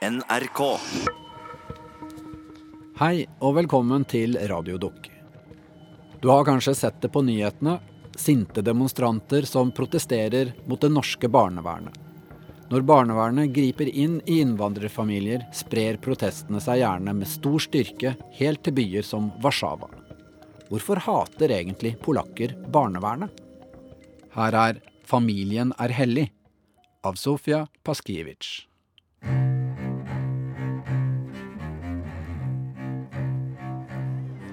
NRK. Hei og velkommen til Radiodukk. Du har kanskje sett det på nyhetene. Sinte demonstranter som protesterer mot det norske barnevernet. Når barnevernet griper inn i innvandrerfamilier, sprer protestene seg gjerne med stor styrke helt til byer som Warszawa. Hvorfor hater egentlig polakker barnevernet? Her er 'Familien er hellig' av Sofia Paskiewicz.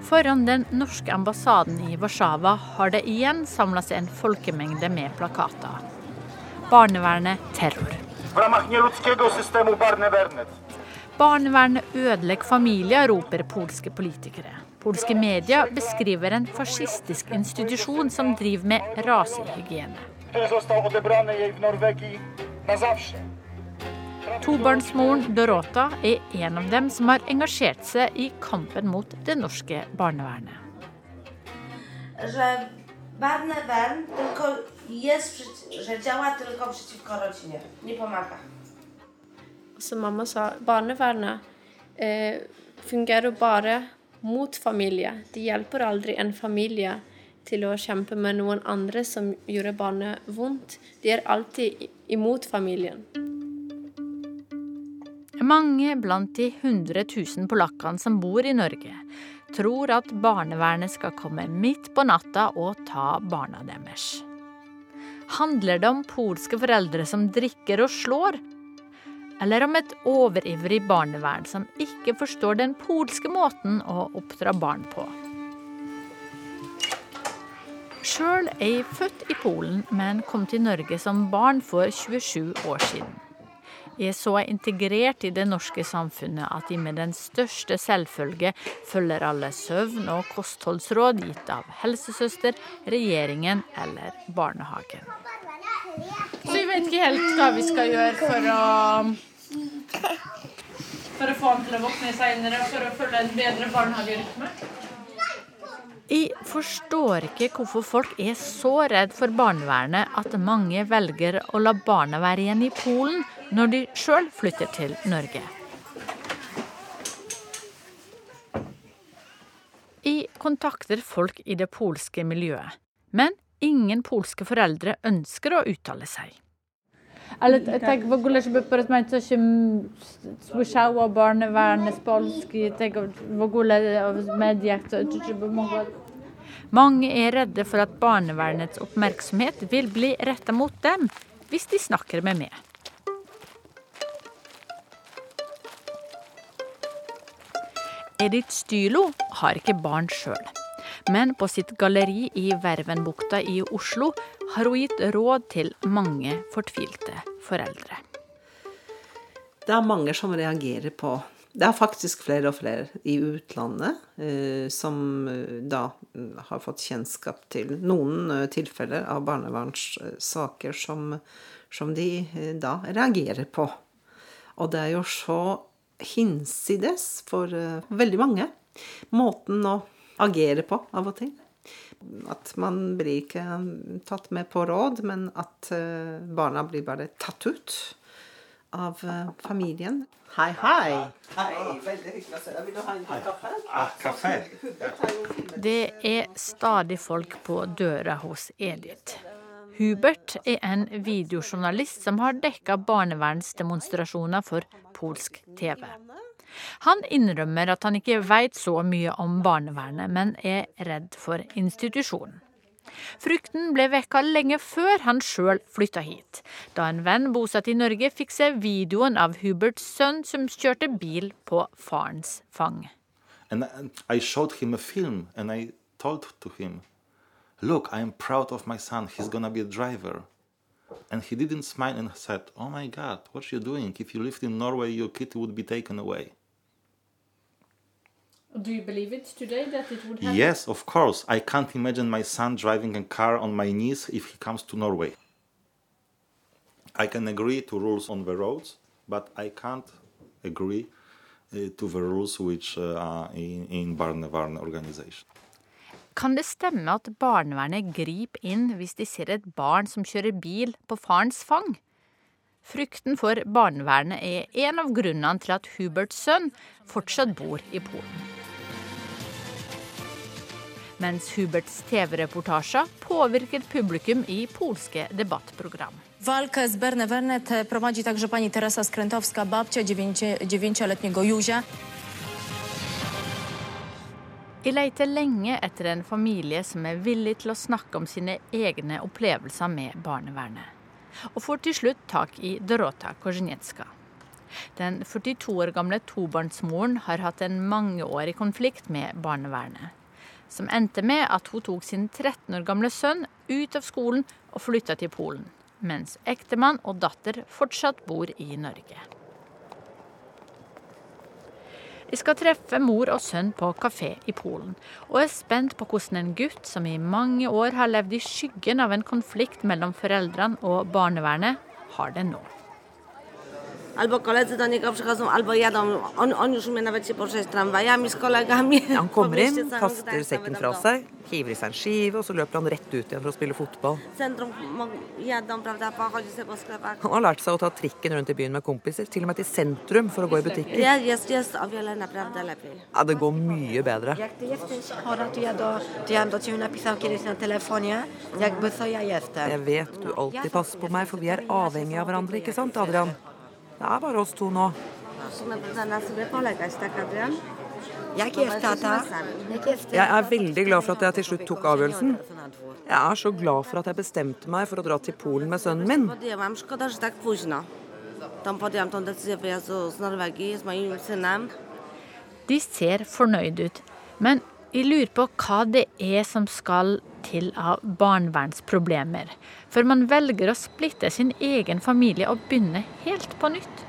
Foran den norske ambassaden i Warszawa har det igjen samla seg en folkemengde med plakater. Barnevernet terror. Barnevernet ødelegger familier, roper polske politikere. Polske medier beskriver en fascistisk institusjon som driver med rasehygiene. Tobarnsmoren Dorota er en av dem som har engasjert seg i kampen mot det norske barnevernet. Barnevern tylko jest, że działa tylko przeciwko rodzinie, nie pomaga. Som mamma sa, barnevernet eh, fungerer bare mot familie. De hjelper aldri en familie til å kjempe med noen andre som gjorde barnet vondt. De er alltid imot familien. Mange blant de 100 000 polakkene som bor i Norge, tror at barnevernet skal komme midt på natta og ta barna deres. Handler det om polske foreldre som drikker og slår? Eller om et overivrig barnevern som ikke forstår den polske måten å oppdra barn på? Sjøl er jeg født i Polen, men kom til Norge som barn for 27 år siden. Er så integrert i det norske samfunnet at de med den største selvfølge følger alle søvn- og kostholdsråd gitt av helsesøster, regjeringen eller barnehagen. Så jeg vet ikke helt hva vi skal gjøre for å For å få han til å våkne seinere, for å følge en bedre barnehagerytme. Jeg forstår ikke hvorfor folk er så redd for barnevernet at mange velger å la barna være igjen i Polen når de sjøl flytter til Norge. Jeg kontakter folk i det polske miljøet, men ingen polske foreldre ønsker å uttale seg. Ale tak w ogóle, żeby porozmawiać, co się słyszało o barnevernet z Polski, tego w ogóle o- mediach, co, czy, czy by mogło... Mange er redde for at barnevernets oppmerksomhet vil bli retta mot dem hvis de snakker med meg. Edith Stylo har ikke barn sjøl, men på sitt galleri i Vervenbukta i Oslo har hun gitt råd til mange fortvilte foreldre. Det er mange som reagerer på Det er faktisk flere og flere i utlandet eh, som eh, da mm, har fått kjennskap til noen eh, tilfeller av barnevernssaker som, som de eh, da reagerer på. Og det er jo så hinsides for eh, veldig mange. Måten å agere på av og til. At man blir ikke tatt med på råd, men at eh, barna blir bare tatt ut av eh, familien. Hei, hei. Hei, veldig hyggelig å se deg. Vil du ha en kaffe? Ah, kaffe? Det er stadig folk på døra hos Edith. Hubert er en videojournalist som har dekka barnevernsdemonstrasjoner for polsk TV. Han innrømmer at han ikke veit så mye om barnevernet, men er redd for institusjonen. Frykten ble vekka lenge før han sjøl flytta hit, da en venn bosatt i Norge fikk se videoen av Huberts sønn som kjørte bil på farens fang. And I- showed him film and I told to Look, I am proud of my son. He's gonna be a driver. And he didn't smile and said, Oh my God, what are you doing? If you lived in Norway, your kid would be taken away. Do you believe it today that it would happen? Yes, of course. I can't imagine my son driving a car on my knees if he comes to Norway. I can agree to rules on the roads, but I can't agree uh, to the rules which uh, are in, in Barnevarn organization. Kan det stemme at barnevernet griper inn hvis de ser et barn som kjører bil på farens fang? Frykten for barnevernet er en av grunnene til at Huberts sønn fortsatt bor i Polen. Mens Huberts TV-reportasjer påvirker publikum i polske debattprogram. Walkę z Bernevernet prowadzi także pani Teresa Skrętowska, babcia dziewięcioletniego Józia. Jeg leter lenge etter en familie som er villig til å snakke om sine egne opplevelser med barnevernet. Og får til slutt tak i Dorota Korzeniecka. Den 42 år gamle tobarnsmoren har hatt en mangeårig konflikt med barnevernet. Som endte med at hun tok sin 13 år gamle sønn ut av skolen og flytta til Polen. Mens ektemann og datter fortsatt bor i Norge. Jeg skal treffe mor og sønn på kafé i Polen, og er spent på hvordan en gutt som i mange år har levd i skyggen av en konflikt mellom foreldrene og barnevernet, har det nå. Albo koledzy do niego przychodzą, albo jadą. On, on już umie nawet się poruszać tramwajami z kolegami. Han kommer inn, kaster sekken fra seg, hiver i seg en skive, og så løper han rett ut igjen for å spille fotball. Centrum jadą, prawda, pochodzić sobie po sklepach. Han har lært seg å ta trikken rundt i byen med kompiser, til og med til sentrum for å gå i butikker. Ja, jest, jest o wiele naprawdę lepiej. Ja, det går mye bedre. Jak ty jesteś chora, to ja, do, to ja do ciebie napisał kiedyś na telefonie, jakby co ja jestem. Jeg vet du alltid passer på meg, for vi er avhengige av hverandre, ikke sant, Adrian? Det er bare oss to nå. Jeg er veldig glad for at jeg til slutt tok avgjørelsen. Jeg er så glad for at jeg bestemte meg for å dra til Polen med sønnen min. Podjęłam, szkoda, że tak późno. Tą podjęłam tą decyzję wyjazdu z Norwegii z moim synem. De ser fornøyd ut, men jeg lurer på hva det er som skal til av barnevernsproblemer, For man velger å splitte sin egen familie og begynne helt på nytt.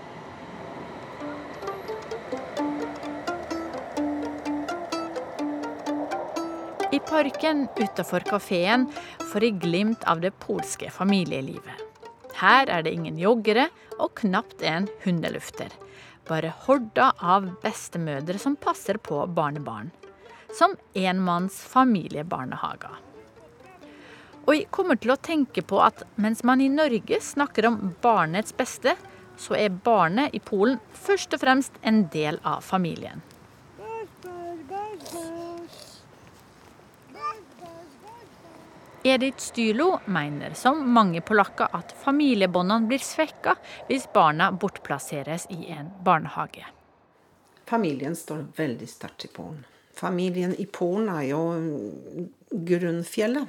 I parken utafor kafeen får jeg glimt av det polske familielivet. Her er det ingen joggere og knapt en hundelufter. Bare horder av bestemødre som passer på barnebarn. Som enmanns familiebarnehager. Og jeg kommer til å tenke på at mens man i Norge snakker om barnets beste, så er barnet i Polen først og fremst en del av familien. Edith Stylo mener, som mange polakker, at familiebåndene blir svekka hvis barna bortplasseres i en barnehage. Familien står veldig sterkt i Polen. Familien i Polen er jo grunnfjellet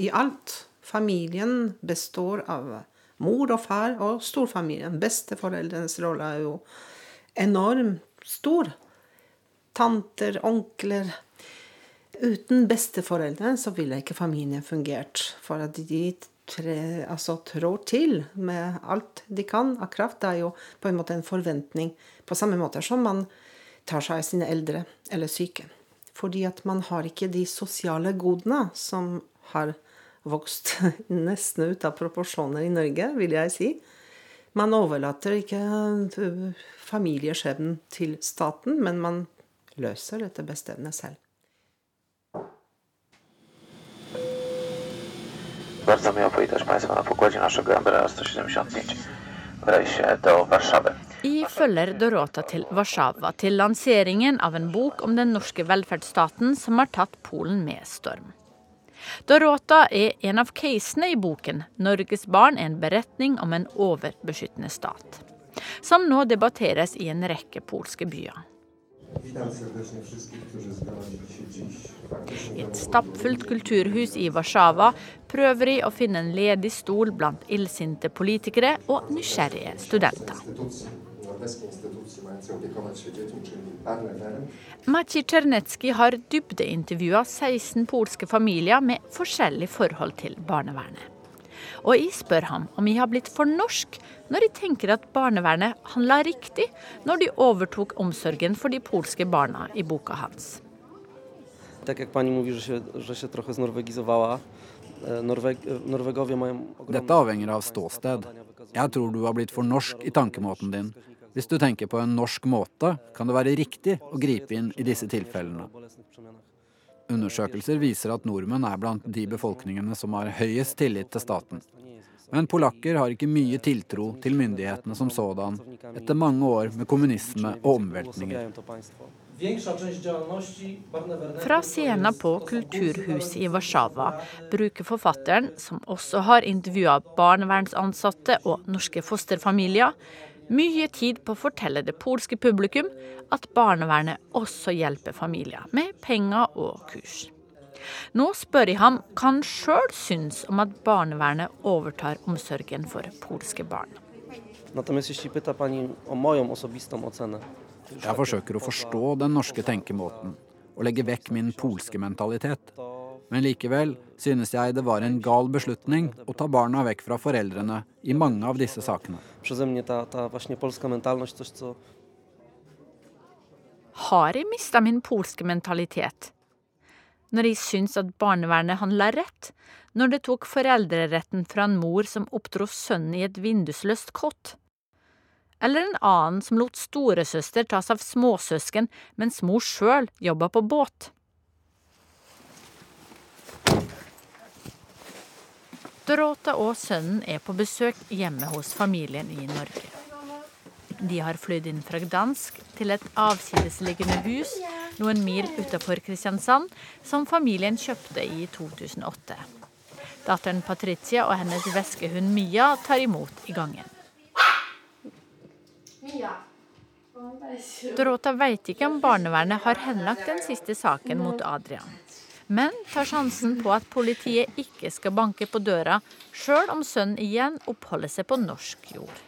i alt. Familien består av mor og far og storfamilien. Besteforeldrenes rolle er jo enormt stor. Tanter, onkler. Uten besteforeldre så ville ikke familien fungert. For at de tre, altså, trår til med alt de kan av kraft. Det er jo på en måte en forventning. På samme måte som man tar seg av sine eldre eller syke. Fordi at man har ikke de sosiale godene som har vokst nesten ut av proporsjoner i Norge, vil jeg si. Man overlater ikke familieskjebnen til staten, men man løser dette beste evne selv. Bardzo miło powitać Państwa na pokładzie naszego MBR 175 w rejsie do Warszawy. Jeg følger Dorota til Warszawa til lanseringen av en bok om den norske velferdsstaten som har tatt Polen med storm. Dorota er en av casene i boken 'Norges barn en beretning om en overbeskyttende stat', som nå debatteres i en rekke polske byer. I et stappfullt kulturhus i Warszawa prøver de å finne en ledig stol blant illsinte politikere og nysgjerrige studenter. Maciej Czernecki har dybdeintervjua 16 polske familier med forskjellig forhold til barnevernet. Og jeg spør ham om jeg har blitt for norsk når jeg tenker at barnevernet handla riktig når de overtok omsorgen for de polske barna i boka hans. Tak jak pani mówi, że się, że się trochę znorwegizowała, Norwegowie mają ogromne... Dette avhenger av ståsted. Jeg tror du har blitt for norsk i tankemåten din. Hvis du tenker på en norsk måte, kan det være riktig å gripe inn i disse tilfellene. Undersøkelser viser at nordmenn er blant de befolkningene som har høyest tillit til staten. Men polakker har ikke mye tiltro til myndighetene som sådan, etter mange år med kommunisme og omveltninger. Fra scenen på Kulturhuset i Warszawa bruker forfatteren, som også har intervjua barnevernsansatte og norske fosterfamilier, mye tid på å fortelle det polske publikum at barnevernet også hjelper familier med penger og kurs. Nå spør jeg ham hva han sjøl syns om at barnevernet overtar omsorgen for polske barn. Jeg forsøker å forstå den norske tenkemåten og legge vekk min polske mentalitet. Men likevel synes jeg det var en gal beslutning å ta barna vekk fra foreldrene i mange av disse sakene. Har jeg mista min polske mentalitet? Når jeg syns at barnevernet handla rett, når det tok foreldreretten fra en mor som oppdro sønnen i et vindusløst kott? Eller en annen som lot storesøster ta seg av småsøsken mens mor sjøl jobba på båt? Dorota og sønnen er på besøk hjemme hos familien i Norge. De har flydd inn fra Gdansk til et avsidesliggende hus noen mil utenfor Kristiansand, som familien kjøpte i 2008. Datteren Patricia og hennes veskehund Mia tar imot i gangen. Dorota vet ikke om barnevernet har henlagt den siste saken mot Adrian men tar sjansen på at politiet ikke skal banke på døra, sjøl om sønnen igjen oppholder seg på norsk jord.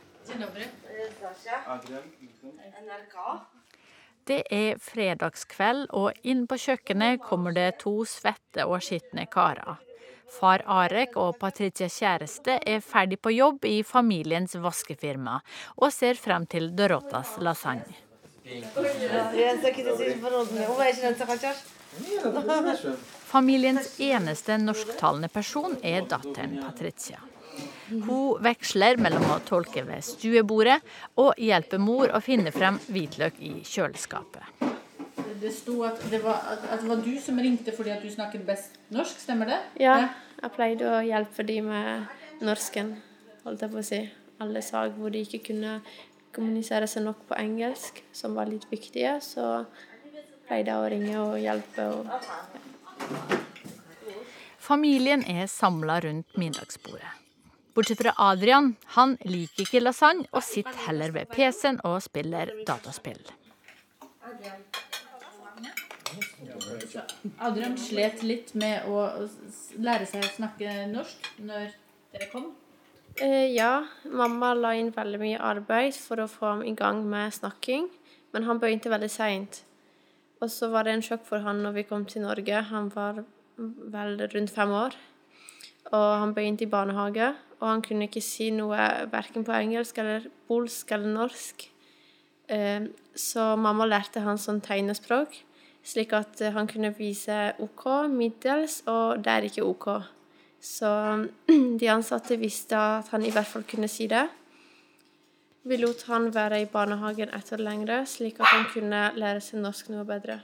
Det er fredagskveld, og inn på kjøkkenet kommer det to svette og skitne karer. Far Arek og Patricias kjæreste er ferdig på jobb i familiens vaskefirma og ser frem til Dorotas lasagne. Familiens eneste norsktalende person er datteren Patricia. Hun veksler mellom å tolke ved stuebordet og hjelpe mor å finne frem hvitløk i kjøleskapet. Det sto at det, var, at det var du som ringte fordi at du snakket best norsk, stemmer det? Ja, jeg pleide å hjelpe de med norsken, holdt jeg på å si. Alle sak hvor de ikke kunne kommunisere seg nok på engelsk, som var litt viktige. Så pleide å ringe og hjelpe. Og, Familien er samla rundt middagsbordet. Bortsett fra Adrian, han liker ikke lasagne og sitter heller ved PC-en og spiller dataspill. Adrian slet litt med å lære seg å snakke norsk når dere kom? Eh, ja, mamma la inn veldig mye arbeid for å få ham i gang med snakking, men han begynte veldig seint. Og så var det en sjokk for han når vi kom til Norge. Han var vel rundt fem år. Og han begynte i barnehage, og han kunne ikke si noe verken på engelsk eller polsk eller norsk. Eh, så mamma lærte han sånn tegnespråk, slik at han kunne vise OK, middels, og det er ikke OK. Så de ansatte visste at han i hvert fall kunne si det. Vi lot han være i barnehagen etter år lenger, slik at han kunne lære seg norsk noe bedre.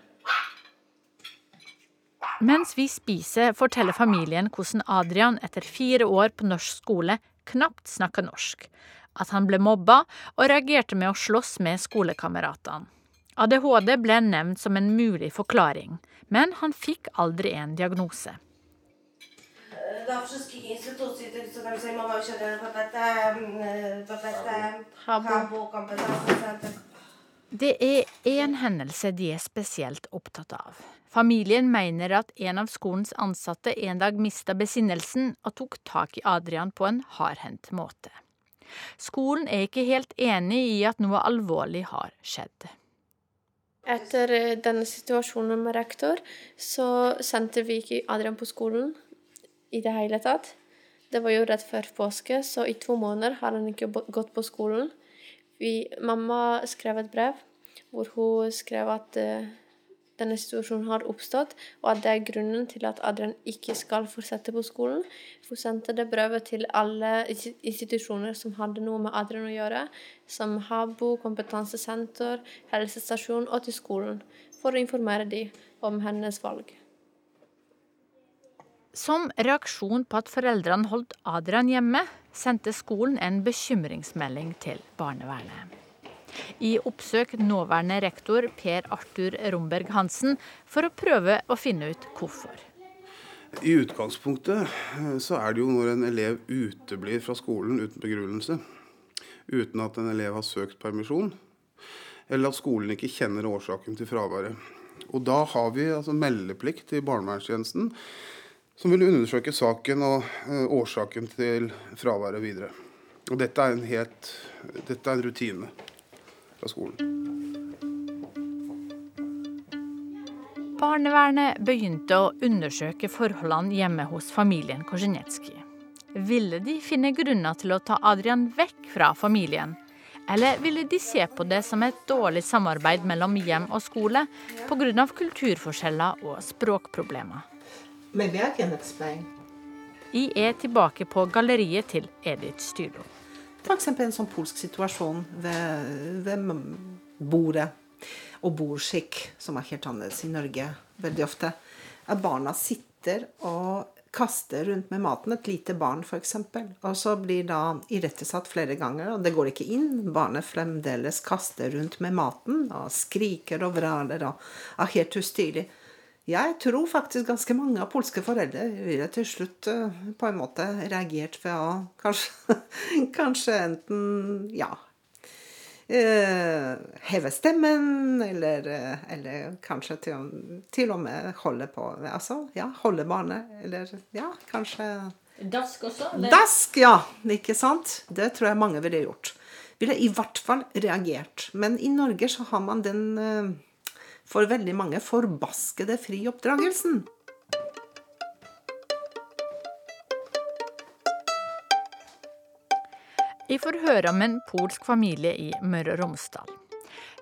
Mens vi spiser, forteller familien hvordan Adrian etter fire år på norsk skole knapt snakka norsk. At han ble mobba og reagerte med å slåss med skolekameratene. ADHD ble nevnt som en mulig forklaring, men han fikk aldri en diagnose dla wszystkich instytucji, tych, co tam zajmowały się PPT, PPT, HABU, Kompetanse Det er én hendelse de er spesielt opptatt av. Familien mener at en av skolens ansatte en dag mista besinnelsen og tok tak i Adrian på en hardhendt måte. Skolen er ikke helt enig i at noe alvorlig har skjedd. Etter eh, denne situasjonen med rektor, så sendte vi ikke Adrian på skolen i det hele tatt. Det var jo rett før påske, så i to måneder har han ikke gått på skolen. Vi, mamma skrev et brev hvor hun skrev at uh, denne situasjonen har oppstått, og at det er grunnen til at Adrian ikke skal fortsette på skolen. Hun sendte det brevet til alle institusjoner som hadde noe med Adrian å gjøre, som Habo, kompetansesenter, helsestasjon og til skolen, for å informere dem om hennes valg. Som reaksjon på at foreldrene holdt Adrian hjemme, sendte skolen en bekymringsmelding til barnevernet. I oppsøk nåværende rektor Per Arthur Romberg Hansen for å prøve å finne ut hvorfor. I utgangspunktet eh, så er det jo når en elev uteblir fra skolen uten begrunnelse, uten at en elev har søkt permisjon, eller at skolen ikke kjenner årsaken til fraværet. Og da har vi altså meldeplikt i barnevernstjenesten, som vil undersøke saken og uh, årsaken til fraværet videre. Og dette er en, helt, dette er en rutine fra skolen. Barnevernet begynte å undersøke forholdene hjemme hos familien Korzenetskij. Ville de finne grunner til å ta Adrian vekk fra familien? Eller ville de se på det som et dårlig samarbeid mellom hjem og skole pga. kulturforskjeller og språkproblemer? Jeg er tilbake på galleriet til Edith Styrlo. F.eks. en sånn polsk situasjon ved, ved bordet og bordskikk, som er helt annerledes i Norge veldig ofte. At barna sitter og kaster rundt med maten. Et lite barn, f.eks. Og så blir da irettesatt flere ganger, og det går ikke inn. Barnet fremdeles kaster rundt med maten og skriker og vraler og er helt ustyrlig. Jeg tror faktisk ganske mange av polske foreldre ville til slutt uh, på en måte reagert ved å kanskje, kanskje enten ja uh, heve stemmen, eller, uh, eller kanskje til, til, og med holde på Altså, ja, holde barnet, eller ja, kanskje Dask også? Eller? Dask, ja. Ikke sant? Det tror jeg mange ville gjort. Ville i hvert fall reagert. Men i Norge så har man den for veldig mange forbaskede frioppdragelsen. Jeg får høre om en polsk familie i Møre og Romsdal.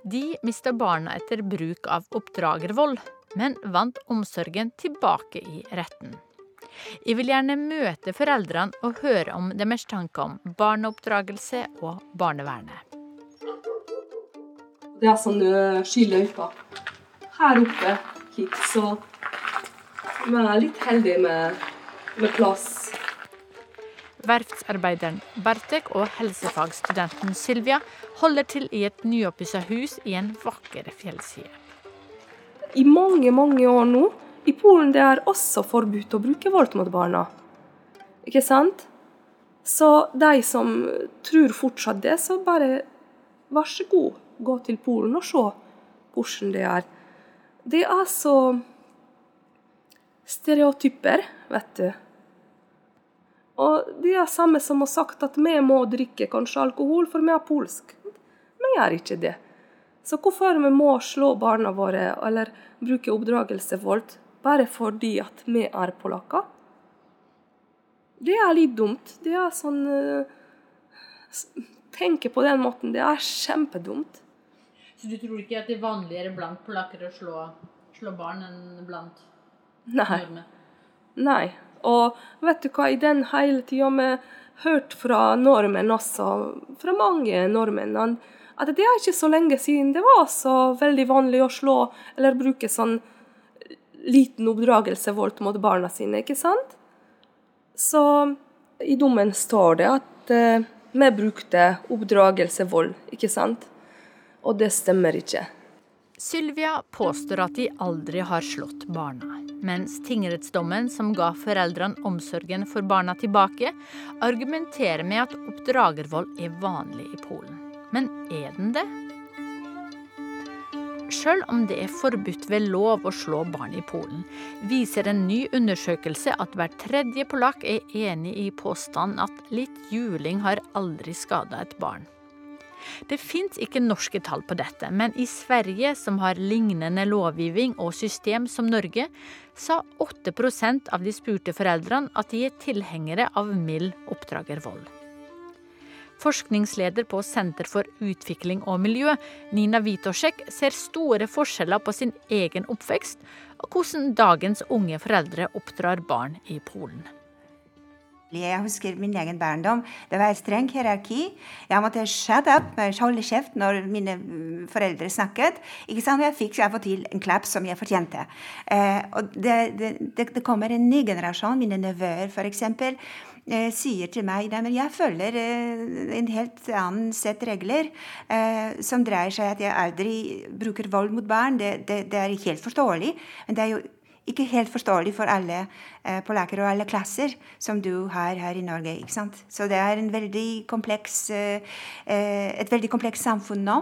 De mista barna etter bruk av oppdragervold, men vant omsorgen tilbake i retten. Jeg vil gjerne møte foreldrene og høre om deres tanker om barneoppdragelse og barnevernet. Det er sånne skiløyper her oppe hit, så vi er litt heldige med, med plass. Verftsarbeideren Bartek og helsefagstudenten Sylvia holder til i et nyoppussa hus i en vakker fjellside. I mange, mange år nå i Polen det er også forbudt å bruke vold mot barna. Ikke sant? Så de som tror fortsatt det, så bare vær så god, gå til Polen og se hvordan det er. Det er så stereotyper, vet du. Og det er samme som har sagt at vi må drikke kanskje alkohol, for vi er polsk. Vi gjør ikke det. Så hvorfor vi må slå barna våre eller bruke oppdragelsevold bare fordi at vi er polakker? Det er litt dumt. Det er sånn uh, Tenke på den måten, det er kjempedumt. Så du tror ikke at det er vanligere blant polakker å slå, slå barn enn blant Nei. nordmenn? Nei. Og vet du hva, i den hele tida vi hørt fra nordmenn også, fra mange nordmenn, at det er ikke så lenge siden det var så veldig vanlig å slå eller bruke sånn liten oppdragelsevold mot barna sine, ikke sant? Så i dommen står det at eh, vi brukte oppdragelsevold, ikke sant? Og det stemmer ikke. Sylvia påstår at de aldri har slått barna, mens tingrettsdommen som ga foreldrene omsorgen for barna tilbake, argumenterer med at oppdragervold er vanlig i Polen. Men er den det? Sjøl om det er forbudt ved lov å slå barn i Polen, viser en ny undersøkelse at hver tredje polakk er enig i påstanden at litt juling har aldri skada et barn. Det fins ikke norske tall på dette, men i Sverige, som har lignende lovgivning og system som Norge, sa 8% av de spurte foreldrene at de er tilhengere av mild oppdragervold. Forskningsleder på Senter for utvikling og miljø, Nina Witoszek, ser store forskjeller på sin egen oppvekst og hvordan dagens unge foreldre oppdrar barn i Polen. Jeg husker min egen barndom. Det var et strengt hierarki. Jeg måtte shut up, holde kjeft når mine foreldre snakket. Ikke sant? Jeg fikk til en klapp som jeg fortjente. Eh, og det, det, det, kommer en ny generasjon, mine nevøer f.eks., eh, sier til meg at jeg følger eh, en helt annen sett regler eh, som dreier seg at jeg aldri bruker vold mot barn. Det, det er helt forståelig. Men det er jo ikke helt forståelig for alle eh, polakker og alle klasser som du har her i Norge. ikke sant? Så det er veldig kompleks, eh, eh, et veldig komplekst samfunn nå.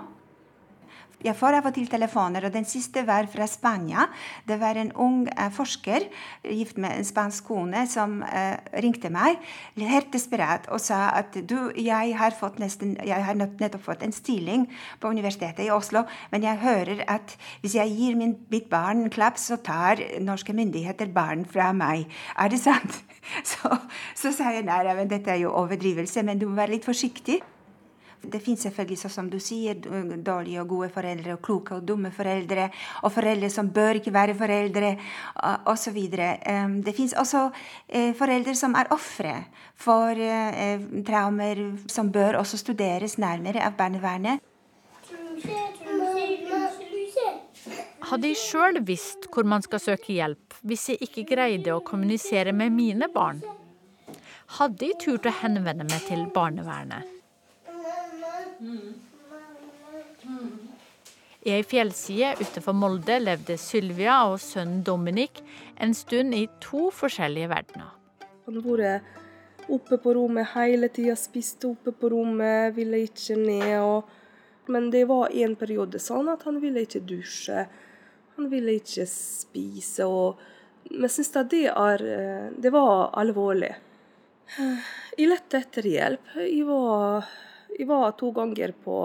Jeg får av og til telefoner, og den siste var fra Spania. Det var en ung uh, forsker gift med en spansk kone som uh, ringte meg helt desperat og sa at du, jeg har, fått nesten, jeg har nettopp fått en stilling på universitetet i Oslo, men jeg hører at hvis jeg gir min, mitt barn en klapp, så tar norske myndigheter barn fra meg. Er det sant? Så, så sa jeg nei, men dette er jo overdrivelse, men du må være litt forsiktig. Det finnes selvfølgelig, sånn som du sier, dårlige og gode foreldre, og kloke og dumme foreldre, og foreldre som bør ikke være foreldre, osv. Det finnes også eh, foreldre som er ofre for eh, traumer, som bør også studeres nærmere av barnevernet. Hadde jeg sjøl visst hvor man skal søke hjelp hvis jeg ikke greide å kommunisere med mine barn? Hadde jeg turt å henvende meg til barnevernet? I ei fjellside utenfor Molde levde Sylvia og sønnen Dominic en stund i to forskjellige verdener. Han har vært oppe på rommet hele tida, spiste oppe på rommet, ville ikke ned. Og... Men det var en periode sånn at han ville ikke dusje. Han ville ikke spise. Og... Men jeg syns det, er, det var alvorlig. Jeg lette etter hjelp. Jeg var jeg var to ganger på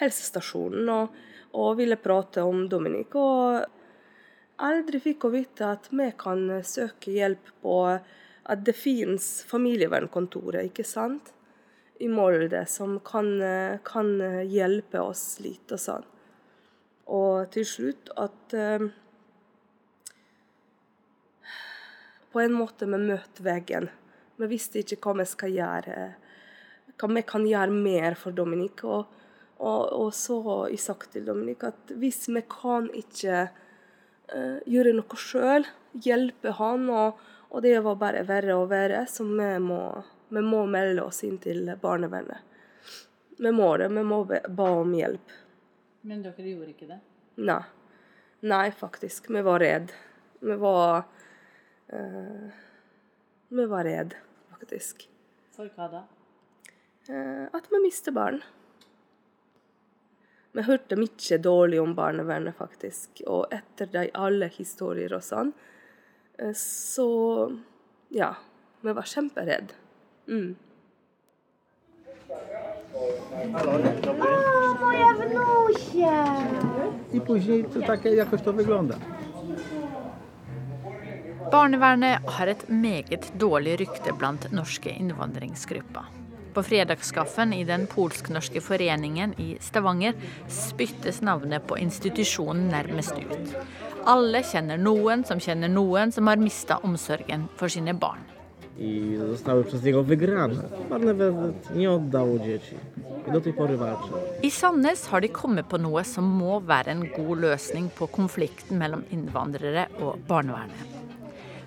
helsestasjonen og, og ville prate om Dominik. Og aldri fikk hun vite at vi kan søke hjelp på at det finnes familievernkontoret, ikke sant? I Molde, som kan, kan hjelpe oss litt og sånn. Og til slutt at um, På en måte vi møtte veggen. Vi visste ikke hva vi skal gjøre hva vi kan gjøre mer for Dominik. Og, og, og så har jeg sagt til Dominik at hvis vi kan ikke uh, gjøre noe sjøl, hjelpe han, og, og, det var bare verre og verre, så vi må, vi må melde oss inn til barnevernet. Vi må det. Vi må ba om hjelp. Men dere gjorde ikke det? Nei. Nei, faktisk. Vi var redd. Vi var uh, Vi var redd, faktisk. For hva da? Eh, at vi mister barn. Vi hørte mye dårlig om barnevernet, faktisk. Og etter de alle historier og sånn, eh, så ja. Vi var kjemperedde. Mm. O, moja wnusia! I później to takie jakoś to wygląda. Barnevernet har et meget dårlig rykte blant norske innvandringsgrupper. På fredagskaffen i den polsk-norske foreningen i Stavanger spyttes navnet på institusjonen nærmest ut. Alle kjenner noen som kjenner noen som har mista omsorgen for sine barn. I zostały przez niego wygrane. Barnevernet nie oddało dzieci. I do tej pory walczy. I Sandnes har de kommet på noe som må være en god løsning på konflikten mellom innvandrere og barnevernet.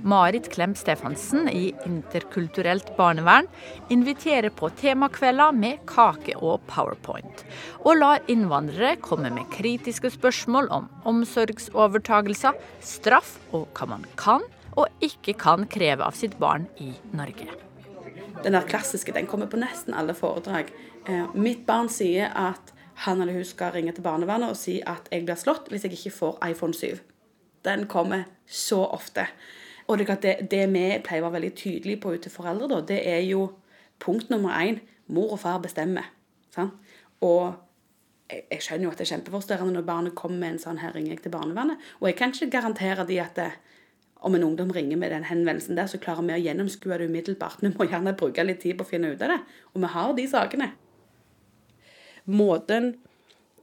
Marit Klem Stefansen i Interkulturelt barnevern inviterer på temakvelder med kake og powerpoint, og lar innvandrere komme med kritiske spørsmål om omsorgsovertagelser, straff og hva man kan og ikke kan kreve av sitt barn i Norge. Den der klassiske den kommer på nesten alle foredrag. Eh, mitt barn sier at han eller hun skal ringe til barnevernet og si at jeg blir slått hvis jeg ikke får iPhone 7. Den kommer så ofte. Og det, det, vi pleier å være veldig tydelige på ut til foreldre, da, det er jo punkt nummer én mor og far bestemmer. Sant? Og jeg, jeg, skjønner jo at det er kjempeforstyrrende når barnet kommer med en sånn her ringer jeg til barnevernet. Og jeg kan ikke garantere de at det, om en ungdom ringer med den henvendelsen der, så klarer vi å gjennomskue det umiddelbart. Vi må gjerne bruke litt tid på å finne ut av det. Og vi har de sakene. Måten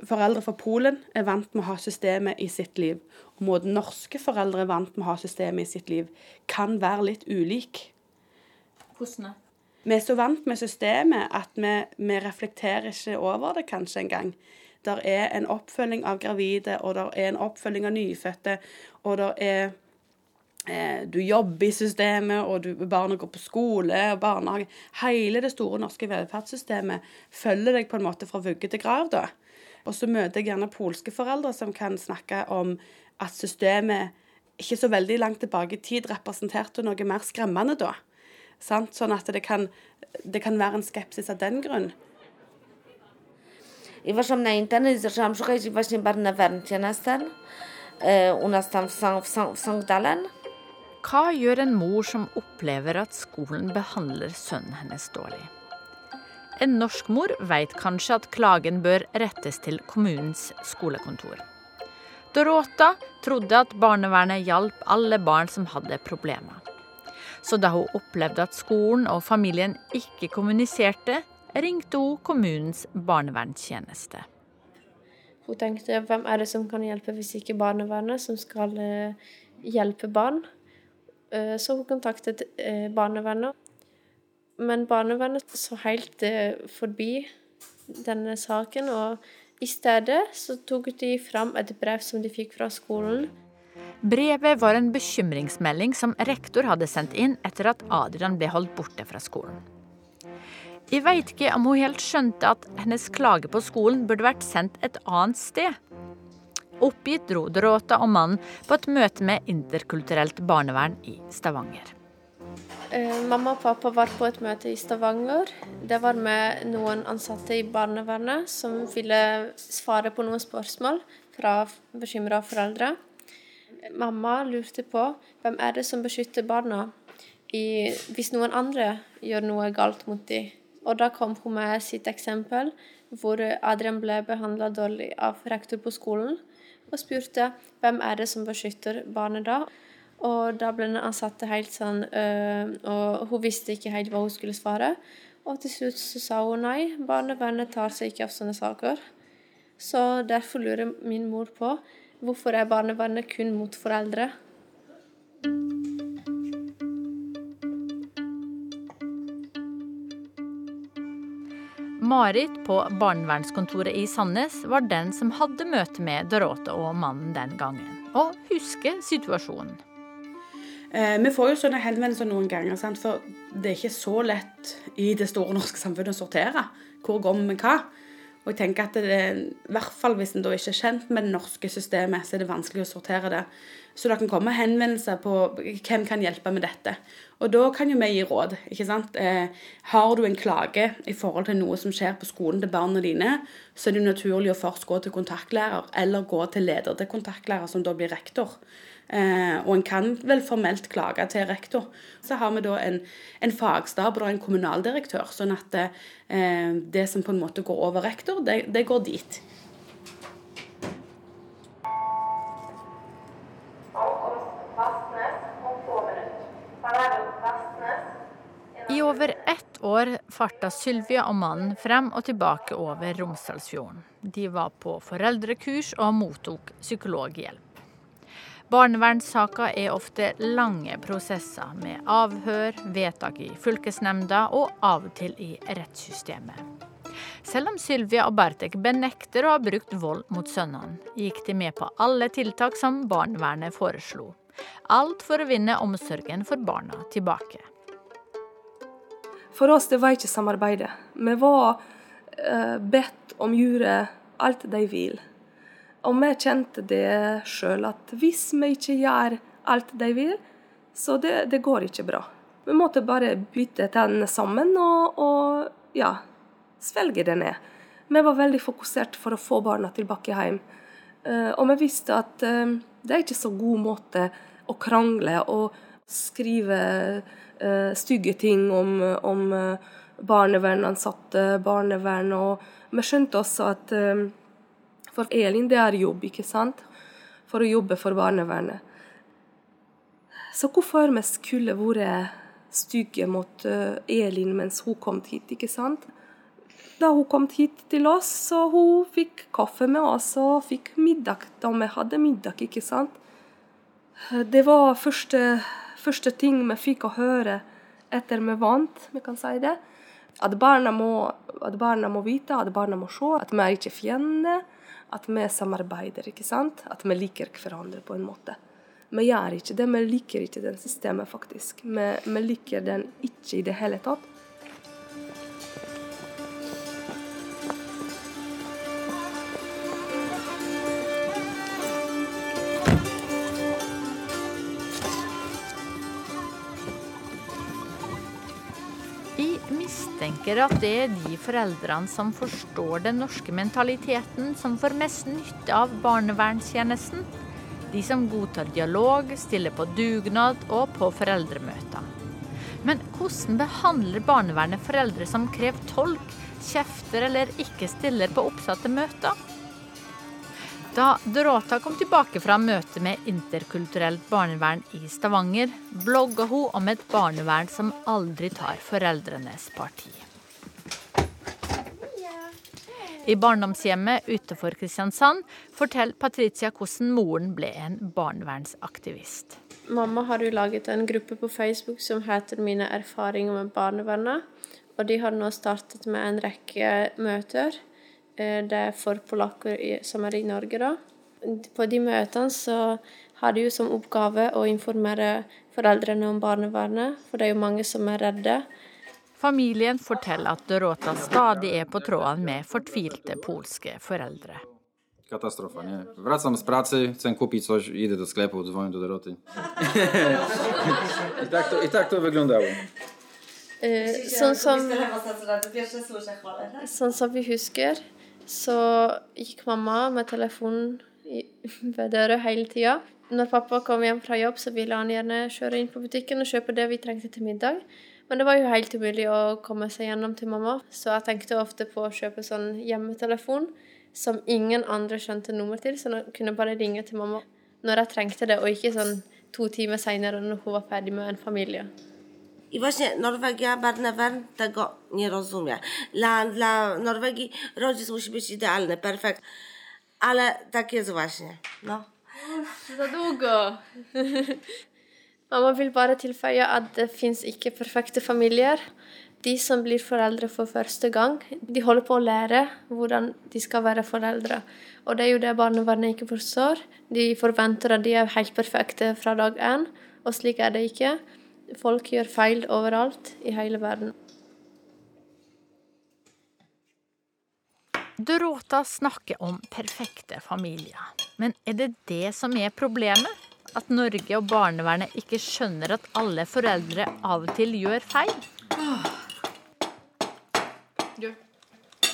foreldre fra Polen er vant med å ha systemet i sitt liv, og måten norske foreldre er vant med å ha systemet i sitt liv, kan være litt ulik. Hvordan? Vi er så vant med systemet at vi, vi reflekterer ikke over det kanskje engang. Der er en oppfølging av gravide, og der er en oppfølging av nyfødte, og der er eh, Du jobber i systemet, og du, barna går på skole og barnehage. Hele det store norske velferdssystemet følger deg på en måte fra vugge til grav, da. Og så møter jeg gjerne polske foreldre som kan snakke om at systemet ikke så veldig langt tilbake i tid representerte noe mer skremmende da. Sant? Sånn at det kan, det kan være en skepsis av den grunn. I weszłam na internet i zaczęłam szukać właśnie barnevernstjenesten Werntjenesten u nas tam w, Sang, w Songdalen. Hva gjør en mor som opplever at skolen behandler sønnen hennes dårlig? En norsk mor vet kanskje at klagen bør rettes til kommunens skolekontor. Dorota trodde at barnevernet hjalp alle barn som hadde problemer. Så da hun opplevde at skolen og familien ikke kommuniserte, ringte hun kommunens barnevernstjeneste. Hun tenkte hvem er det som kan hjelpe hvis ikke barnevernet, som skal eh, hjelpe barn. Eh, så hun kontaktet eh, barnevernet. Men barnevernet så helt forbi denne saken, og i stedet så tok de fram et brev som de fikk fra skolen. Brevet var en bekymringsmelding som rektor hadde sendt inn etter at Adrian ble holdt borte fra skolen. Jeg veit ikke om hun helt skjønte at hennes klage på skolen burde vært sendt et annet sted. Oppgitt dro Dorota og mannen på et møte med interkulturelt barnevern i Stavanger. Eh, mamma og pappa var på et møte i Stavanger. Det var med noen ansatte i barnevernet som ville svare på noen spørsmål fra bekymra foreldre. Mamma lurte på hvem er det som beskytter barna i, hvis noen andre gjør noe galt mot dem. Og da kom hun med sitt eksempel, hvor Adrian ble behandla dårlig av rektor på skolen, og spurte hvem er det som beskytter barnet da. Og da ble den ansatte helt sånn øh, Og hun visste ikke helt hva hun skulle svare. Og til slutt så sa hun nei, barnevernet tar seg ikke av sånne saker. Så derfor lurer min mor på Hvorfor er barnevernet kun mot foreldre? Marit på barnevernskontoret i Sandnes var den som hadde møte med Dorothe og mannen den gangen, og husker situasjonen. Eh, vi får jo sånne henvendelser noen ganger, sant? for det er ikke så lett i det store norske samfunnet å sortere. Hvor går vi med hva? Og jeg tenker at det, i hvert fall hvis en da ikke er kjent med det norske systemet, så er det vanskelig å sortere det. Så det kan komme henvendelser på hvem kan hjelpe med dette. Og da kan jo vi gi råd. ikke sant? Eh, har du en klage i forhold til noe som skjer på skolen til barna dine, så er det naturlig å først gå til kontaktlærer, eller gå til leder til kontaktlærer, som da blir rektor. Eh, og en kan vel formelt klage til rektor. Så har vi da en, en fagstab og en kommunaldirektør, sånn at eh, det som på en måte går over rektor, det, det går dit. I over ett år farta Sylvia og mannen frem og tilbake over Romsdalsfjorden. De var på foreldrekurs og mottok psykologhjelp. Barnevernssaker er ofte lange prosesser med avhør, vedtak i fylkesnemnda og av og til i rettssystemet. Selv om Sylvia og Bertek benekter å ha brukt vold mot sønnene, gikk de med på alle tiltak som barnevernet foreslo. Alt for å vinne omsorgen for barna tilbake. For oss det var ikke samarbeidet. Vi var uh, bedt om å gjøre alt de vil. Og vi kjente det sjøl, at hvis vi ikke gjør alt de vil, så det, det går ikke bra. Vi måtte bare bytte tennene sammen og, og ja, svelge det ned. Vi var veldig fokusert for å få barna tilbake hjem. Uh, og vi visste at uh, det er ikke så god måte å krangle og skrive uh, stygge ting om, om barnevernansatte, barnevern. Og vi skjønte også at for Elin, det er jobb, ikke sant? For å jobbe for barnevernet. Så hvorfor vi skulle vært stygge mot eh, Elin mens hun kom hit, ikke sant? Da hun kom hit til oss, så hun fikk kaffe med oss og fikk middag da vi hadde middag, ikke sant? Det var første, første ting vi fikk å høre etter vi vant, vi kan si det. At barna, må, at barna må vite, at barna må se at vi er ikke fiender. At vi samarbeider, ikke sant. At vi liker hverandre på en måte. Vi gjør ikke det. Vi liker ikke det systemet, faktisk. Vi, vi liker den ikke i det hele tatt. Mistenker at det er de foreldrene som forstår den norske mentaliteten, som får mest nytte av barnevernstjenesten. De som godtar dialog, stiller på dugnad og på foreldremøter. Men hvordan behandler barnevernet foreldre som krever tolk, kjefter eller ikke stiller på oppsatte møter? Da Dorota kom tilbake fra møtet med interkulturelt barnevern i Stavanger, blogga hun om et barnevern som aldri tar foreldrenes parti. I barndomshjemmet utenfor Kristiansand forteller Patricia hvordan moren ble en barnevernsaktivist. Mamma har jo laget en gruppe på Facebook som heter 'Mine erfaringer med barnevernet'. Og de har nå startet med en rekke møter. Eh, Det er for polakker som er i Norge, da. På de møtene så har de jo som oppgave å informere foreldrene om barnevernet, for det er jo mange som er redde. Familien forteller at Dorota stadig er på tråden med fortvilte polske foreldre. Katastrofa, nie? Wracam z pracy, chcę kupić coś, idę do sklepu, dzwonię do Doroty. I tak to, i tak to wyglądało. Som, sånn som vi husker, så gikk mamma med telefonen ved døra hele tida. Når pappa kom hjem fra jobb, så ville han gjerne kjøre inn på butikken og kjøpe det vi trengte til middag. Men det var jo helt umulig å komme seg gjennom til mamma, så jeg tenkte ofte på å kjøpe sånn hjemmetelefon som ingen andre skjønte nummer til, så jeg kunne bare ringe til mamma når jeg trengte det, og ikke sånn to timer seinere når hun var ferdig med en familie. I właśnie Norwegia, Barnevern tego nie rozumie. Dla, dla Norwegii rodzic musi być idealny, perfekt. Ale tak jest właśnie. No. Så długo. Mamma vil bare tilføye at det fins ikke perfekte familier. De som blir foreldre for første gang, de holder på å lære hvordan de skal være foreldre. Og det er jo det barnevernet ikke forstår. De forventer at de er helt perfekte fra dag én, og slik er det ikke. Folk gjør feil overalt i hele verden. Dorota snakker om perfekte familier. Men er det det som er problemet? At Norge og barnevernet ikke skjønner at alle foreldre av og til gjør feil?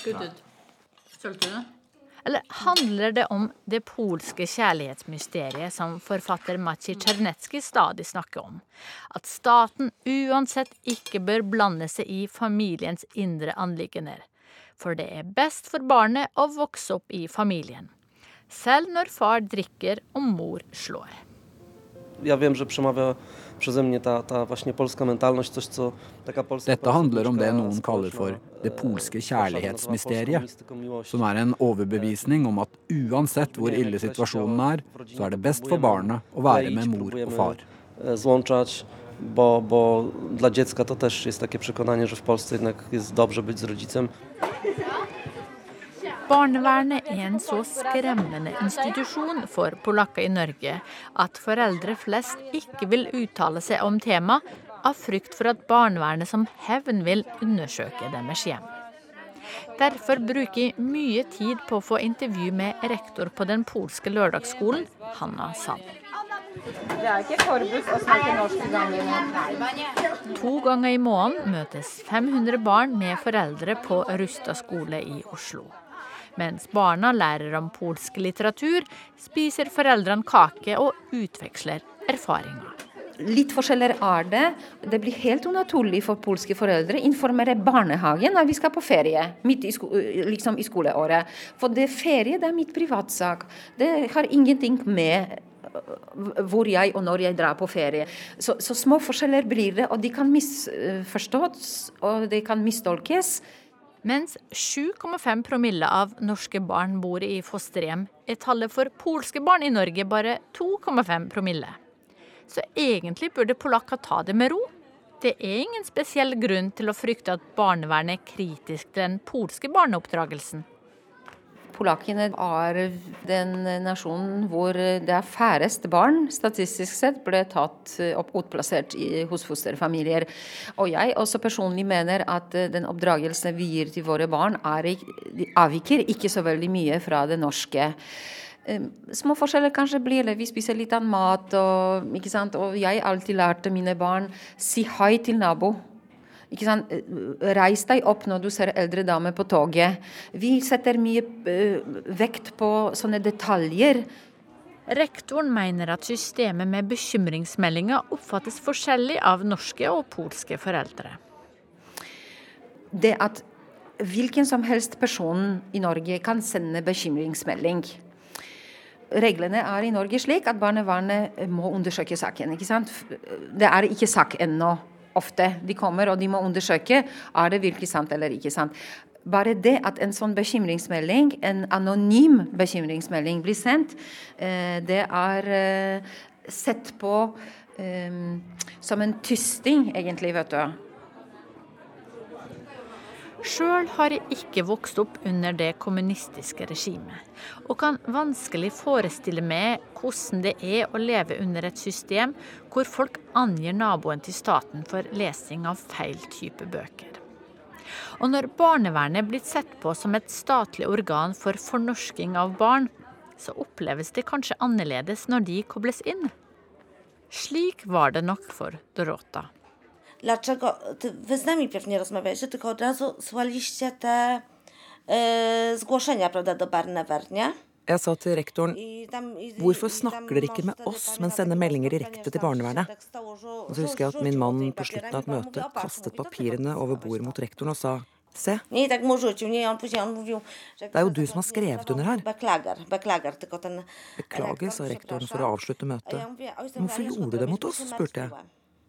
Good ut. til du? Eller handler det om det polske kjærlighetsmysteriet som forfatter Maciej Czernetskij stadig snakker om? At staten uansett ikke bør blande seg i familiens indre anliggender. For det er best for barnet å vokse opp i familien. Selv når far drikker og mor slår. Jeg vet, at przeze mnie ta, ta właśnie polska mentalność, coś co taka polska... Dette handler om det noen kaller for det polske kjærlighetsmysteriet, som er en overbevisning om at uansett hvor ille situasjonen er, så er det best for barnet å være med mor og far. e, złączać, bo, bo dla dziecka to też jest takie przekonanie, że w Polsce jednak jest dobrze być z rodzicem. Barnevernet er en så skremmende institusjon for polakker i Norge at foreldre flest ikke vil uttale seg om temaet av frykt for at barnevernet som hevn vil undersøke deres hjem. Derfor bruker jeg mye tid på å få intervju med rektor på den polske lørdagsskolen, Hanna Sand. Det er ikke forbudt å snakke norsk i gangen. To ganger i måneden møtes 500 barn med foreldre på Rusta skole i Oslo. Mens barna lærer om polsk litteratur, spiser foreldrene kake og utveksler erfaringer. Litt forskjeller er det. Det blir helt unaturlig for polske foreldre å informere barnehagen når vi skal på ferie, midt i, sko liksom i skoleåret. For det ferie det er mitt privatsak. Det har ingenting med øh, hvor jeg og når jeg drar på ferie. Så, så små forskjeller blir det, og de kan misforstås, og de kan mistolkes. Mens 7,5 promille av norske barn bor i fosterhjem, er tallet for polske barn i Norge bare 2,5 promille. Så egentlig burde polakker ta det med ro. Det er ingen spesiell grunn til å frykte at barnevernet er kritisk til den polske barneoppdragelsen. Polakkene er den nasjonen hvor det er færrest barn statistisk sett ble tatt opp utplassert i, hos fosterfamilier. Og jeg også personlig mener at den oppdragelsen vi gir til våre barn, er, avviker ikke så veldig mye fra det norske. Små forskjeller kanskje blir det. Vi spiser litt annen mat. Og, og jeg alltid lærte mine barn si hei til nabo. Reis deg opp når du ser eldre damer på toget. Vi setter mye uh, vekt på sånne detaljer. Rektoren mener at systemet med bekymringsmeldinger oppfattes forskjellig av norske og polske foreldre. Det at hvilken som helst person i Norge kan sende bekymringsmelding. Reglene er i Norge slik at barnevernet må undersøke saken. Det er ikke sak ennå ofte. De kommer og de må undersøke er det virkelig sant eller ikke sant. Bare det at en sånn bekymringsmelding, en anonym bekymringsmelding, blir sendt, eh, det er eh, sett på um, som en tysting, egentlig, vet du. Sjøl har jeg ikke vokst opp under det kommunistiske regimet, og kan vanskelig forestille meg hvordan det er å leve under et system hvor folk angir naboen til staten for lesing av feil type bøker. Og når barnevernet er blitt sett på som et statlig organ for fornorsking av barn, så oppleves det kanskje annerledes når de kobles inn. Slik var det nok for Dorota. Dlaczego ty, wy z nami pewnie rozmawialiście, tylko od razu słaliście te e, zgłoszenia, prawda, do Barnever, nie? Jeg sa til rektoren hvorfor snakker dere ikke med oss, men sender meldinger direkte til barnevernet? Og så husker jeg at min mann på slutten av et møte kastet papirene over bordet mot rektoren og sa se. Det er jo du som har skrevet under her. Beklager, sa rektoren for å avslutte møtet. Hvorfor gjorde du det mot oss, spurte jeg.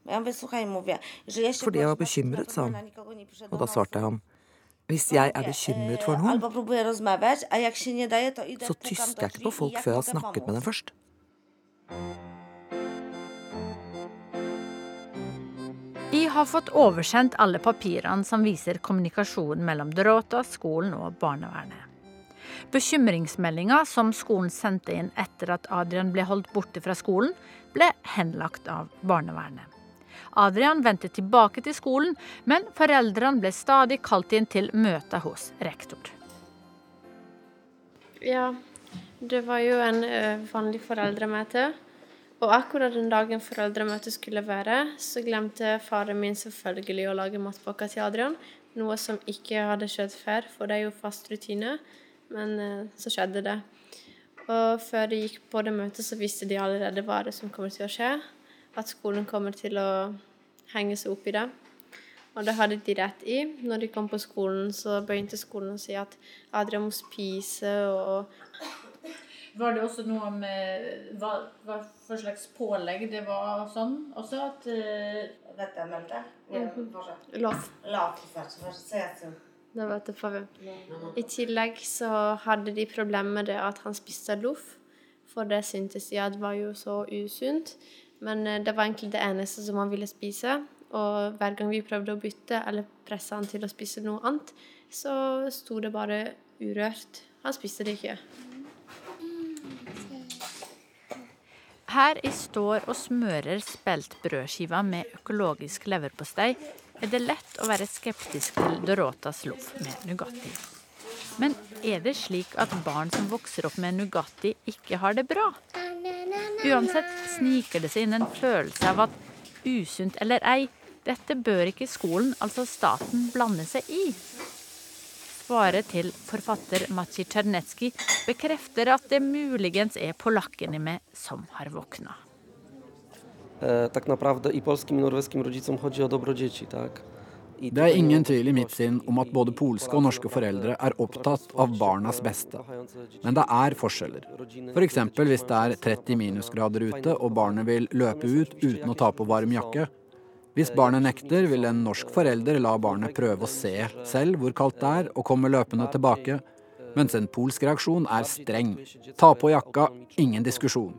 Fordi jeg var bekymret, sa han. Og da svarte jeg ham. Hvis jeg er bekymret for noen, så tyster jeg ikke på folk før jeg har snakket med dem først. Vi har fått oversendt alle papirene som viser kommunikasjonen mellom Dorota, skolen og barnevernet. Bekymringsmeldinga som skolen sendte inn etter at Adrian ble holdt borte fra skolen, ble henlagt av barnevernet. Adrian vendte tilbake til skolen, men foreldrene ble stadig kalt inn til møte hos rektor. Ja, det var jo en uh, vanlig foreldremøte. Og akkurat den dagen foreldremøtet skulle være, så glemte faren min selvfølgelig å lage matpakke til Adrian. Noe som ikke hadde skjedd før, for det er jo fast rutine. Men uh, så skjedde det. Og før de gikk på det møtet, så visste de allerede hva det som kommer til å skje at skolen kommer til å henge seg opp i det. Og det hadde de rett i. Når de kom på skolen, så begynte skolen å si at Adrian må spise og Var det også noe med hva, hva for slags pålegg det var sånn også? At uh... Dette meldte? Lov. Det var far. I tillegg så hadde de problemer med det at han spiste loff, for det syntes de at var jo så usunt. Men eh, det var egentlig det eneste som han ville spise. Og hver gang vi prøvde å bytte eller presse han til å spise noe annet, så sto det bare urørt. Han spiste det ikke. Her jeg står og smører speltbrødskiva med økologisk leverpostei, er det lett å være skeptisk til Dorotas loff med Nugatti. Men er det slik at barn som vokser opp med Nugatti, ikke har det bra? Uansett sniker det seg inn en følelse av at usunt eller ei, dette bør ikke skolen, altså staten, blande seg i. Svaret til forfatter Maciej Czernetski bekrefter at det muligens er polakkene med som har våkna. Eh, tak naprawdę i polskim i norweskim rodzicom chodzi o dobro dzieci? Det er ingen tvil i mitt sinn om at både polske og norske foreldre er opptatt av barnas beste. Men det er forskjeller. F.eks. For hvis det er 30 minusgrader ute og barnet vil løpe ut uten å ta på varm jakke. Hvis barnet nekter, vil en norsk forelder la barnet prøve å se selv hvor kaldt det er, og komme løpende tilbake. Mens en polsk reaksjon er streng. Ta på jakka, ingen diskusjon.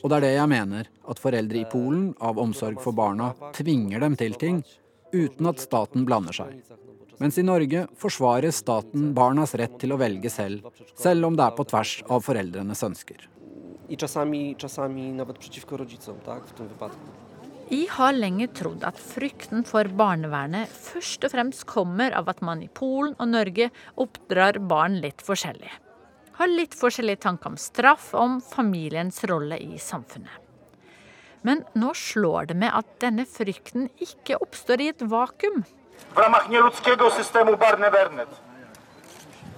Og det er det jeg mener, at foreldre i Polen, av omsorg for barna, tvinger dem til ting uten at staten blander seg. Mens i Norge forsvarer staten barnas rett til å velge selv, selv om det er på tvers av foreldrenes ønsker. I czasami, czasami nawet przeciwko rodzicom, tak, w tym wypadku. Jeg har lenge trodd at frykten for barnevernet først og fremst kommer av at man i Polen og Norge oppdrar barn litt forskjellig. Har litt forskjellige tanker om straff og om familiens rolle i samfunnet. Men nå slår det med at denne frykten ikke oppstår i et vakuum.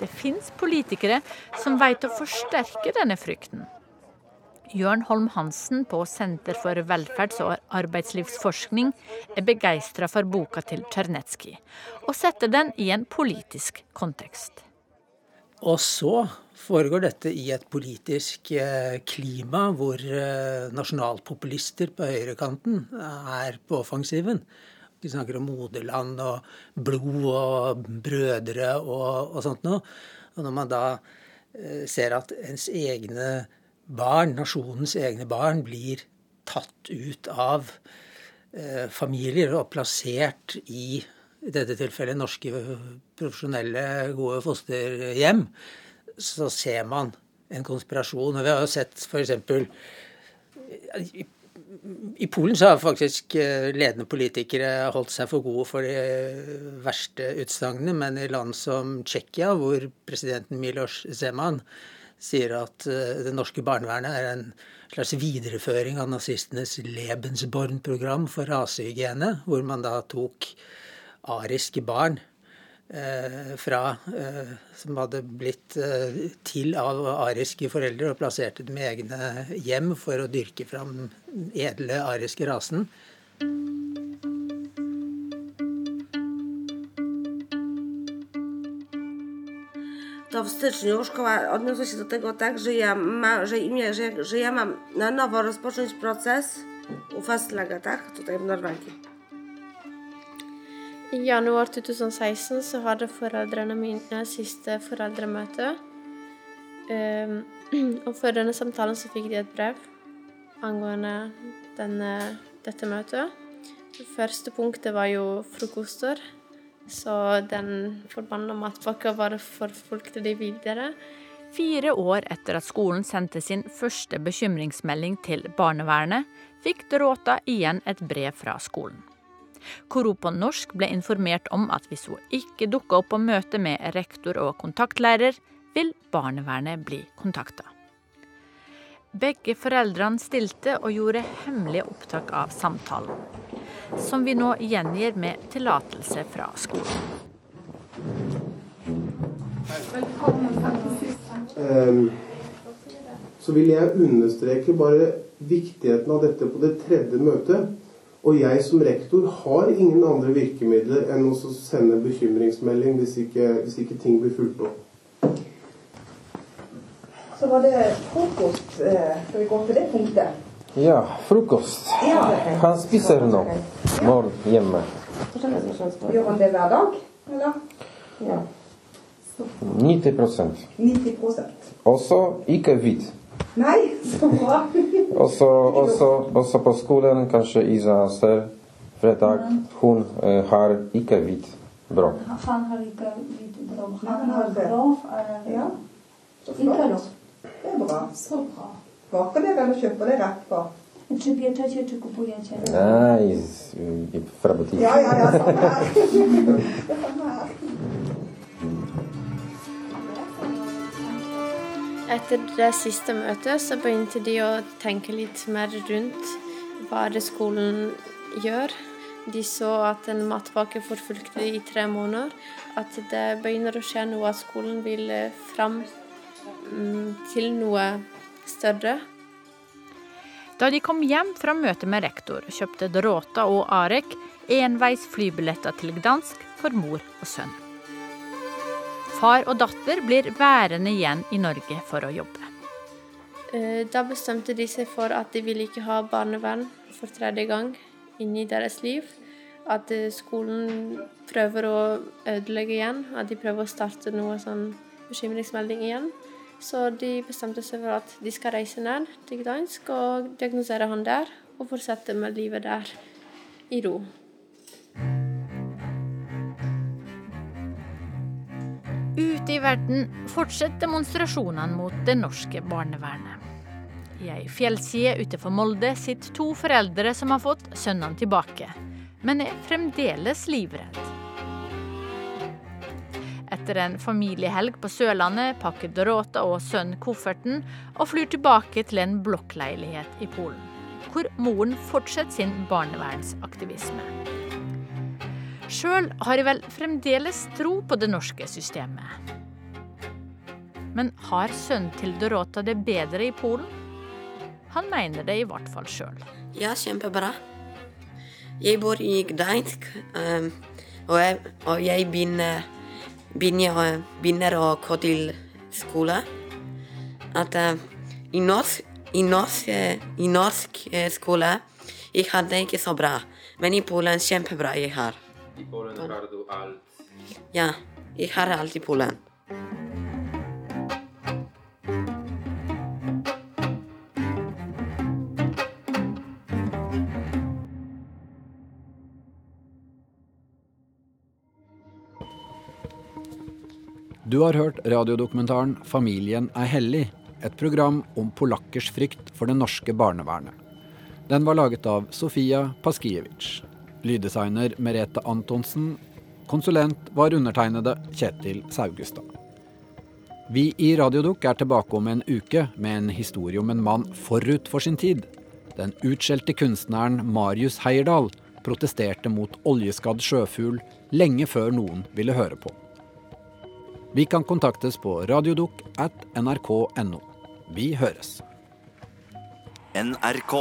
Det fins politikere som veit å forsterke denne frykten. Jørn Holm Hansen på Senter for velferds- og arbeidslivsforskning er begeistra for boka til Tsjernetskij, og setter den i en politisk kontekst. Og så foregår dette i et politisk eh, klima hvor eh, nasjonalpopulister på høyrekanten er på offensiven. De snakker om moderland og blod og brødre og, og sånt noe. Og når man da eh, ser at ens egne barn, nasjonens egne barn, blir tatt ut av eh, familier og plassert i i dette tilfellet norske profesjonelle, gode fosterhjem, så ser man en konspirasjon. Og vi har jo sett f.eks. I, Polen så har faktisk eh, ledende politikere holdt seg for gode for de verste utsagnene, men i land som Tsjekkia, hvor presidenten Milos Zeman sier at eh, det norske barnevernet er en slags videreføring av nazistenes Lebensborn-program for rasehygiene, hvor man da tok ariske barn fra, eh, som hadde blitt eh, til av ariske foreldre, og plasserte dem i egne hjem for å dyrke fram edle ariske rasen. to w styczniu szkoła odniosła się do tego tak, że ja, ma, że, imię, że, że ja mam na nowo rozpocząć proces u fastlaga, tak? Tutaj w Norwegii. I januar 2016 så hadde foreldrene mine siste foreldremøte. Um, og før denne samtalen så fikk de et brev angående denne, dette møtet. Det første punktet var jo frokoster. Så den forbanna matpakka bare forfulgte de videre. Fire år etter at skolen sendte sin første bekymringsmelding til barnevernet, fikk Dorota igjen et brev fra skolen. Hun på norsk ble informert om at hvis hun ikke dukka opp på møte med rektor og kontaktlærer, vil barnevernet bli kontakta. Begge foreldrene stilte og gjorde hemmelige opptak av samtalen som vi nå gjengir med tillatelse fra skolen. Um, så vil jeg understreke bare viktigheten av dette på det tredje møtet. Og jeg som rektor har ingen andre virkemidler enn å sende bekymringsmelding hvis ikke, hvis ikke ting blir fulgt opp. Så var det frokost. Eh, skal vi gå til det punktet? Ja, frokost. Han spiser nå. Morgen hjemme. Gjør han det hver dag, eller? Ja. 90% 90 Også ikke hvit. Nei, så bra. også, også, også på skolen, kanskje Isa ser fredag, hun uh, har ikke hvit brød. Han har ikke hvit brød. Han har grov. Ja. Ikke lov. Det er bra. Så bra. Baker dere eller kjøper dere rett på? Czy pieczecie, czy kupujecie? Nei, fra butikk. Ja, ja, ja, samme her. Etter det siste møtet så begynte de å tenke litt mer rundt hva det skolen gjør. De så at en matpakke forfulgte i tre måneder. At det begynner å skje noe, at skolen vil fram til noe større. Da de kom hjem fra møtet med rektor, kjøpte Drota og Arek enveis flybilletter til Gdansk for mor og sønn. Far og datter blir værende igjen i Norge for å jobbe. Da bestemte de seg for at de ville ikke ha barnevern for tredje gang inni deres liv. At skolen prøver å ødelegge igjen. At de prøver å starte noe sånn bekymringsmelding igjen. Så de bestemte seg for at de skal reise ned til Gdansk og diagnosere han der, og fortsette med livet der i ro. Ute i verden fortsetter demonstrasjonene mot det norske barnevernet. I ei fjellside utenfor Molde sitter to foreldre som har fått sønnene tilbake, men er fremdeles livredde. Etter en familiehelg på Sørlandet pakker Dorota og sønnen kofferten og flyr tilbake til en blokkleilighet i Polen, hvor moren fortsetter sin barnevernsaktivisme. Sjøl har jeg vel fremdeles tro på det norske systemet. Men har sønnen til Dorota det bedre i Polen? Han mener det i hvert fall sjøl. Ja, kjempebra. Jeg bor i Gdansk, um, og jeg, og jeg begynner, begynner, begynner, å gå til skole. At uh, i norsk, i norsk, i norsk skole jeg hadde ikke så bra, men i Polen kjempebra jeg har. I Polen har du alt. Ja, jeg har alt i Polen. Du har hørt radiodokumentaren 'Familien er hellig', et program om polakkers frykt for det norske barnevernet. Den var laget av Sofia Paskiewicz. Lyddesigner Merete Antonsen. Konsulent var undertegnede Kjetil Saugestad. Vi i Radiodukk er tilbake om en uke med en historie om en mann forut for sin tid. Den utskjelte kunstneren Marius Heierdal protesterte mot oljeskadd sjøfugl lenge før noen ville høre på. Vi kan kontaktes på radiodukk at nrk.no. Vi høres. NRK.